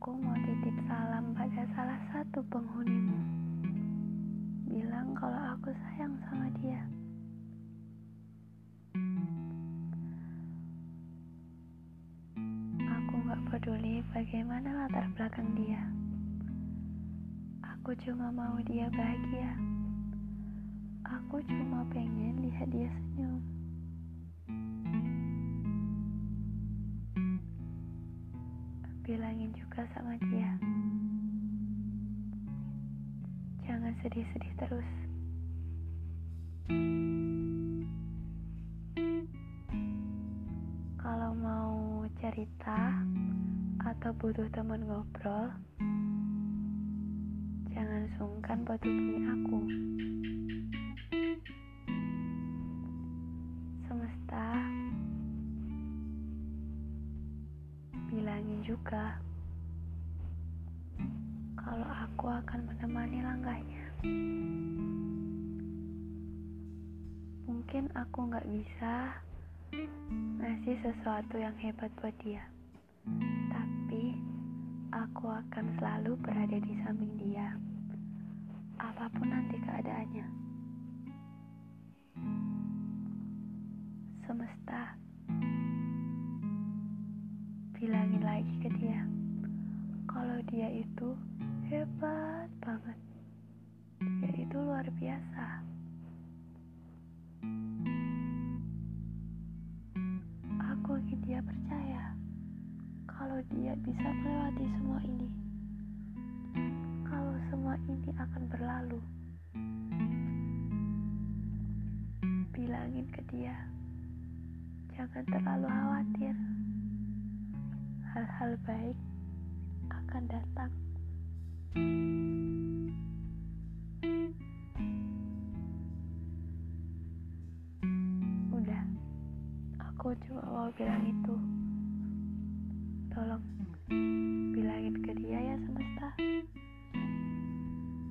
Aku mau titip salam pada salah satu penghunimu. Bilang kalau aku sayang sama dia. Aku gak peduli bagaimana latar belakang dia. Aku cuma mau dia bahagia. Aku cuma pengen lihat dia senyum. Bilangin juga sama dia. Jangan sedih-sedih terus. Kalau mau cerita atau butuh teman ngobrol, jangan sungkan buat hubungi aku. Semesta, juga kalau aku akan menemani langkahnya. Mungkin aku nggak bisa ngasih sesuatu yang hebat buat dia. Tapi aku akan selalu berada di samping dia. Apa pun nanti keadaannya. Semesta. Bilangin lagi ke dia. Kalau dia itu hebat banget. Dia itu luar biasa. Aku ingin dia percaya kalau dia bisa melewati semua ini. Kalau semua ini akan berlalu. Bilangin ke dia, jangan terlalu khawatir. Hal-hal baik akan datang. Udah, aku cuma mau bilang itu. Tolong bilangin ke dia ya semesta.